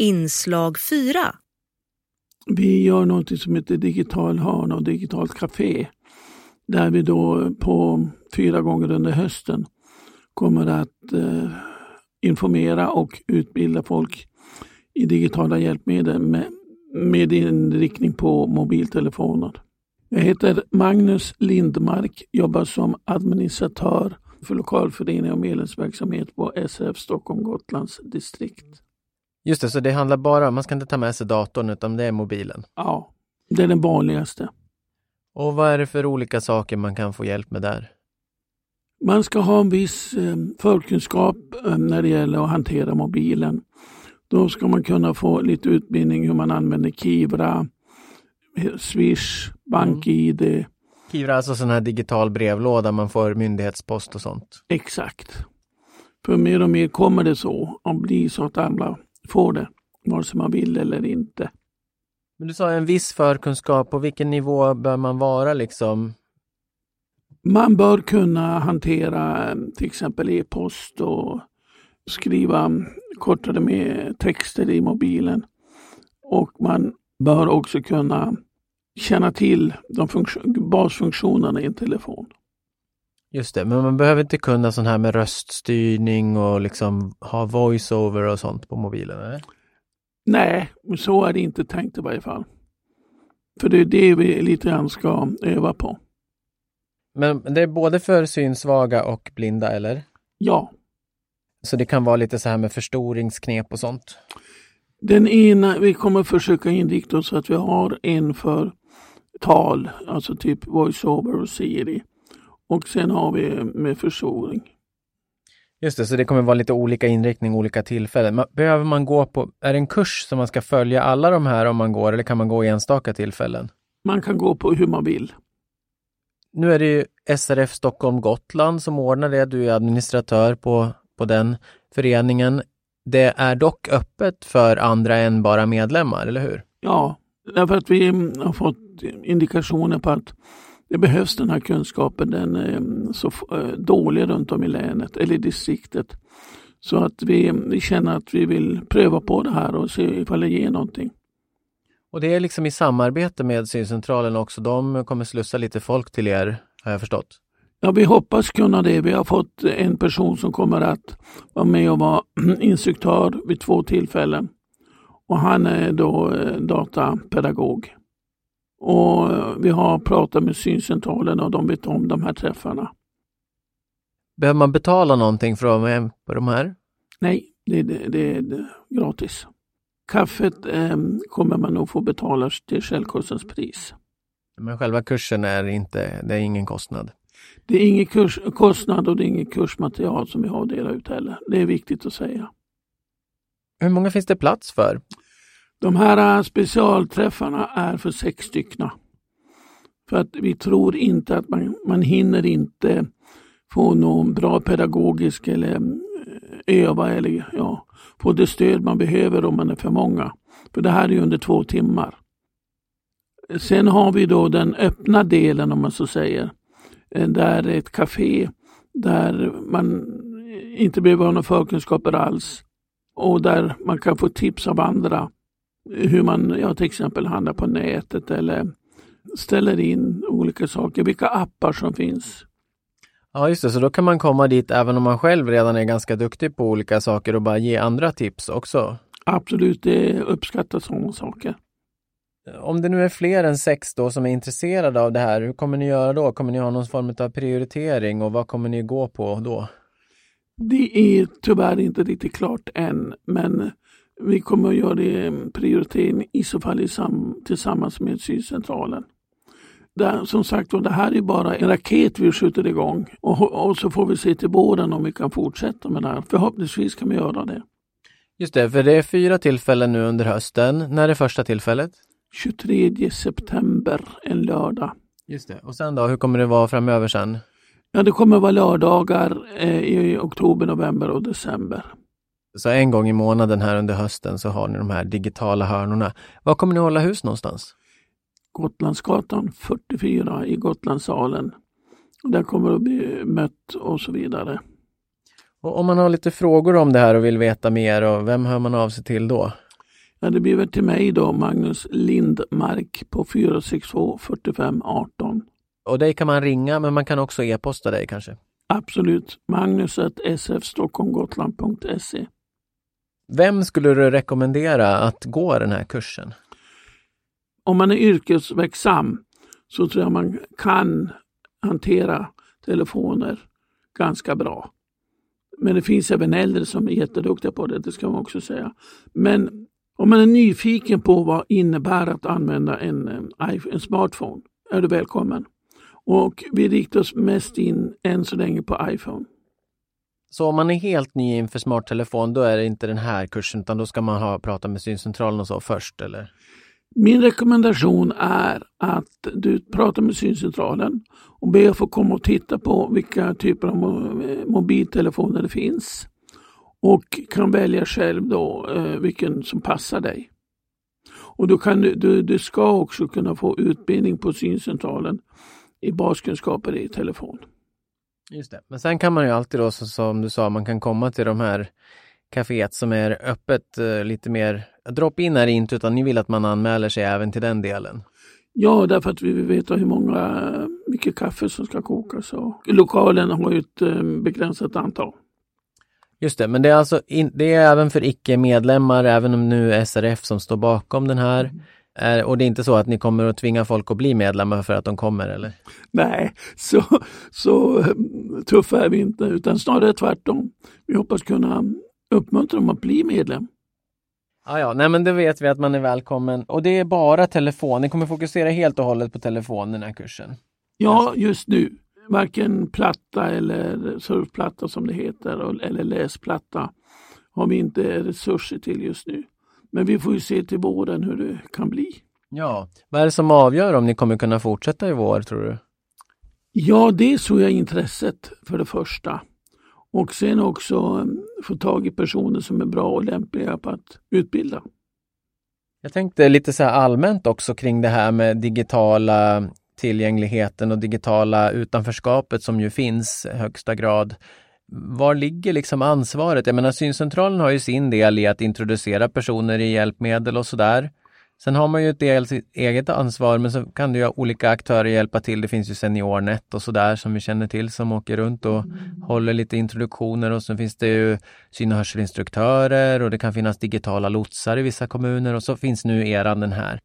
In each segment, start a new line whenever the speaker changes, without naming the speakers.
Inslag 4
Vi gör något som heter Digital hörna och Digitalt café. Där vi då på fyra gånger under hösten kommer att eh, informera och utbilda folk i digitala hjälpmedel med, med inriktning på mobiltelefoner. Jag heter Magnus Lindmark, jobbar som administratör för lokalförening och medlemsverksamhet på SF Stockholm Gotlands distrikt.
Just det, så det handlar bara om, man ska inte ta med sig datorn utan det är mobilen.
Ja, det är den vanligaste.
Och vad är det för olika saker man kan få hjälp med där?
Man ska ha en viss eh, förkunskap eh, när det gäller att hantera mobilen. Då ska man kunna få lite utbildning hur man använder Kivra, Swish, BankID. Mm.
Kivra alltså sån här digital brevlåda man får myndighetspost och sånt?
Exakt. För mer och mer kommer det så att bli så att alla får det, vare sig man vill eller inte.
Men du sa en viss förkunskap, på vilken nivå bör man vara liksom?
Man bör kunna hantera till exempel e-post och skriva kortare med texter i mobilen. Och man bör också kunna känna till de basfunktionerna i en telefon.
Just det, men man behöver inte kunna sån här med röststyrning och liksom ha voiceover och sånt på mobilen? Eller?
Nej, så är det inte tänkt i varje fall. För det är det vi lite grann ska öva på.
Men det är både för synsvaga och blinda, eller?
Ja.
Så det kan vara lite så här med förstoringsknep och sånt?
Den ena, vi kommer försöka inrikta oss så att vi har en för tal, alltså typ voiceover och Siri. Och sen har vi med förstoring.
Just det, så det kommer vara lite olika inriktning, olika tillfällen. Behöver man gå på, är det en kurs som man ska följa alla de här om man går eller kan man gå i enstaka tillfällen?
Man kan gå på hur man vill.
Nu är det ju SRF Stockholm Gotland som ordnar det. Du är administratör på, på den föreningen. Det är dock öppet för andra än bara medlemmar, eller hur?
Ja, därför att vi har fått indikationer på att det behövs den här kunskapen. Den är så eh, dålig runt om i länet eller i distriktet. Så att vi, vi känner att vi vill pröva på det här och se ifall det ger någonting.
Och det är liksom i samarbete med syncentralen också. De kommer slussa lite folk till er, har jag förstått?
Ja, vi hoppas kunna det. Vi har fått en person som kommer att vara med och vara instruktör vid två tillfällen. Och han är då eh, datapedagog. Och vi har pratat med syncentralen och de vet om de här träffarna.
Behöver man betala någonting för att vara med på de här?
Nej, det, det, det är gratis. Kaffet eh, kommer man nog få betala till självkostnadspris.
Men själva kursen är inte, det är ingen kostnad?
Det är ingen kurs, kostnad och det är inget kursmaterial som vi har att dela ut heller. Det är viktigt att säga.
Hur många finns det plats för?
De här äh, specialträffarna är för sex stycken. För att vi tror inte att man, man hinner inte få någon bra pedagogisk eller äh, öva eller ja, få det stöd man behöver om man är för många. För det här är under två timmar. Sen har vi då den öppna delen om man så säger. Äh, där är ett café där man inte behöver ha några förkunskaper alls och där man kan få tips av andra hur man ja, till exempel handlar på nätet eller ställer in olika saker, vilka appar som finns.
Ja, just det, så då kan man komma dit även om man själv redan är ganska duktig på olika saker och bara ge andra tips också?
Absolut, det uppskattas sådana saker.
Om det nu är fler än sex då som är intresserade av det här, hur kommer ni göra då? Kommer ni ha någon form av prioritering och vad kommer ni gå på då?
Det är tyvärr inte riktigt klart än, men vi kommer att göra det prioritering i så fall i sam, tillsammans med Sydcentralen. Där, som sagt det här är bara en raket vi skjuter igång och, och så får vi se till våren om vi kan fortsätta med det här. Förhoppningsvis kan vi göra det.
Just det, för det är fyra tillfällen nu under hösten. När är första tillfället?
23 september, en lördag.
Just det, och sen då, hur kommer det vara framöver sen?
Ja, det kommer vara lördagar eh, i oktober, november och december.
Så en gång i månaden här under hösten så har ni de här digitala hörnorna. Var kommer ni hålla hus någonstans?
Gotlandsgatan 44 i Gotlandssalen. Där kommer att bli mött och så vidare.
Och om man har lite frågor om det här och vill veta mer, och vem hör man av sig till då?
Ja, det blir väl till mig då, Magnus Lindmark på 462 45 18.
Och dig kan man ringa, men man kan också e-posta dig kanske?
Absolut. Magnus sfstockholmgotland.se.
Vem skulle du rekommendera att gå den här kursen?
Om man är yrkesverksam så tror jag man kan hantera telefoner ganska bra. Men det finns även äldre som är jätteduktiga på det, det ska man också säga. Men om man är nyfiken på vad det innebär att använda en, eh, en smartphone är du välkommen. Och vi riktar oss mest in än så länge på iPhone.
Så om man är helt ny inför smarttelefon, då är det inte den här kursen, utan då ska man ha prata med syncentralen och så först, eller?
Min rekommendation är att du pratar med syncentralen och ber att få komma och titta på vilka typer av mobiltelefoner det finns. Och kan välja själv då eh, vilken som passar dig. Och då kan du, du, du ska också kunna få utbildning på syncentralen i baskunskaper i telefon.
Just det. Men sen kan man ju alltid då, som du sa, man kan komma till de här kaféet som är öppet eh, lite mer, drop-in är det inte utan ni vill att man anmäler sig även till den delen?
Ja, därför att vi vill veta hur många, mycket kaffe som ska kokas och lokalen har ju ett eh, begränsat antal.
Just det, men det är alltså in, det är även för icke-medlemmar, även om nu SRF som står bakom den här. Och det är inte så att ni kommer att tvinga folk att bli medlemmar för att de kommer eller?
Nej, så, så mm, tuffa är vi inte utan snarare tvärtom. Vi hoppas kunna uppmuntra dem att bli medlem.
Ja, ja, nej men det vet vi att man är välkommen. Och det är bara telefon, ni kommer fokusera helt och hållet på telefon den här kursen?
Ja, just nu. Varken platta eller surfplatta som det heter, eller läsplatta har vi inte resurser till just nu. Men vi får ju se till våren hur det kan bli.
Ja, vad är det som avgör om ni kommer kunna fortsätta i vår tror du?
Ja, det tror jag intresset för det första. Och sen också mm, få tag i personer som är bra och lämpliga på att utbilda.
Jag tänkte lite så allmänt också kring det här med digitala tillgängligheten och digitala utanförskapet som ju finns i högsta grad. Var ligger liksom ansvaret? Jag menar syncentralen har ju sin del i att introducera personer i hjälpmedel och sådär. Sen har man ju ett del eget ansvar, men så kan det ju olika aktörer hjälpa till. Det finns ju SeniorNet och sådär som vi känner till som åker runt och mm. håller lite introduktioner och sen finns det ju syn och hörselinstruktörer och det kan finnas digitala lotsar i vissa kommuner och så finns nu eran den här.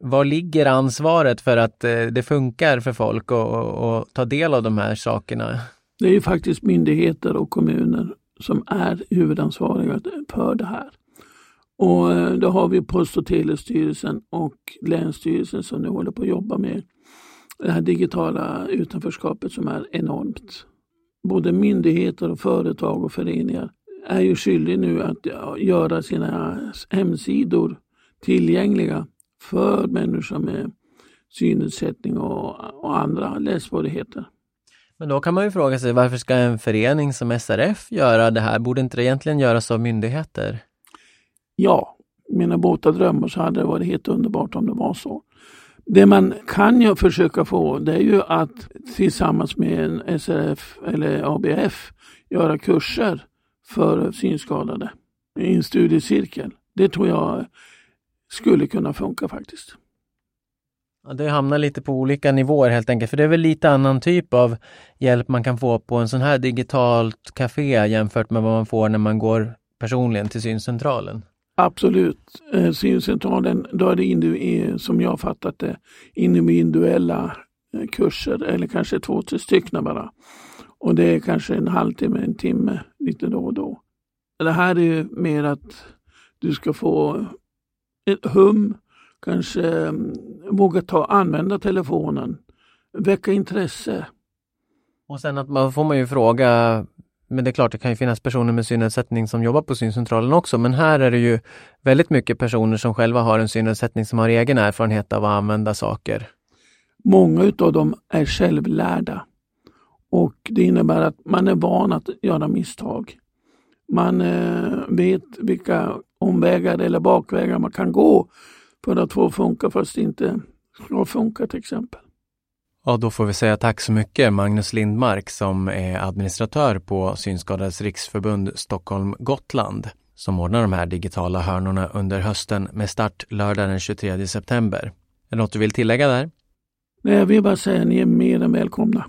Var ligger ansvaret för att eh, det funkar för folk att ta del av de här sakerna?
Det är ju faktiskt myndigheter och kommuner som är huvudansvariga för det här. Och eh, då har vi Post och telestyrelsen och Länsstyrelsen som nu håller på att jobba med det här digitala utanförskapet som är enormt. Både myndigheter och företag och föreningar är ju skyldiga nu att göra sina hemsidor tillgängliga för människor med synnedsättning och, och andra lässvårigheter.
Men då kan man ju fråga sig varför ska en förening som SRF göra det här? Borde inte det egentligen göras av myndigheter?
Ja, mina båta drömmar så hade det varit helt underbart om det var så. Det man kan ju försöka få det är ju att tillsammans med en SRF eller ABF göra kurser för synskadade i en studiecirkel. Det tror jag skulle kunna funka faktiskt.
Ja, det hamnar lite på olika nivåer helt enkelt, för det är väl lite annan typ av hjälp man kan få på en sån här digitalt café jämfört med vad man får när man går personligen till syncentralen.
Absolut. Eh, syncentralen, då är det som jag fattat det individuella eh, kurser eller kanske två, tre stycken bara. Och det är kanske en halvtimme, en timme lite då och då. Det här är ju mer att du ska få ett hum, kanske mm, våga ta, använda telefonen, väcka intresse.
Och sen att man får man ju fråga men det är klart, det kan ju finnas personer med synnedsättning som jobbar på syncentralen också, men här är det ju väldigt mycket personer som själva har en synnedsättning som har egen erfarenhet av att använda saker.
Många utav dem är självlärda och det innebär att man är van att göra misstag. Man eh, vet vilka omvägar eller bakvägar man kan gå för att få funka fast det inte ska funka till exempel.
Ja, då får vi säga tack så mycket Magnus Lindmark som är administratör på Synskadades riksförbund Stockholm Gotland som ordnar de här digitala hörnorna under hösten med start lördag den 23 september. Är det något du vill tillägga där?
Nej, jag vill bara säga att ni är mer än välkomna.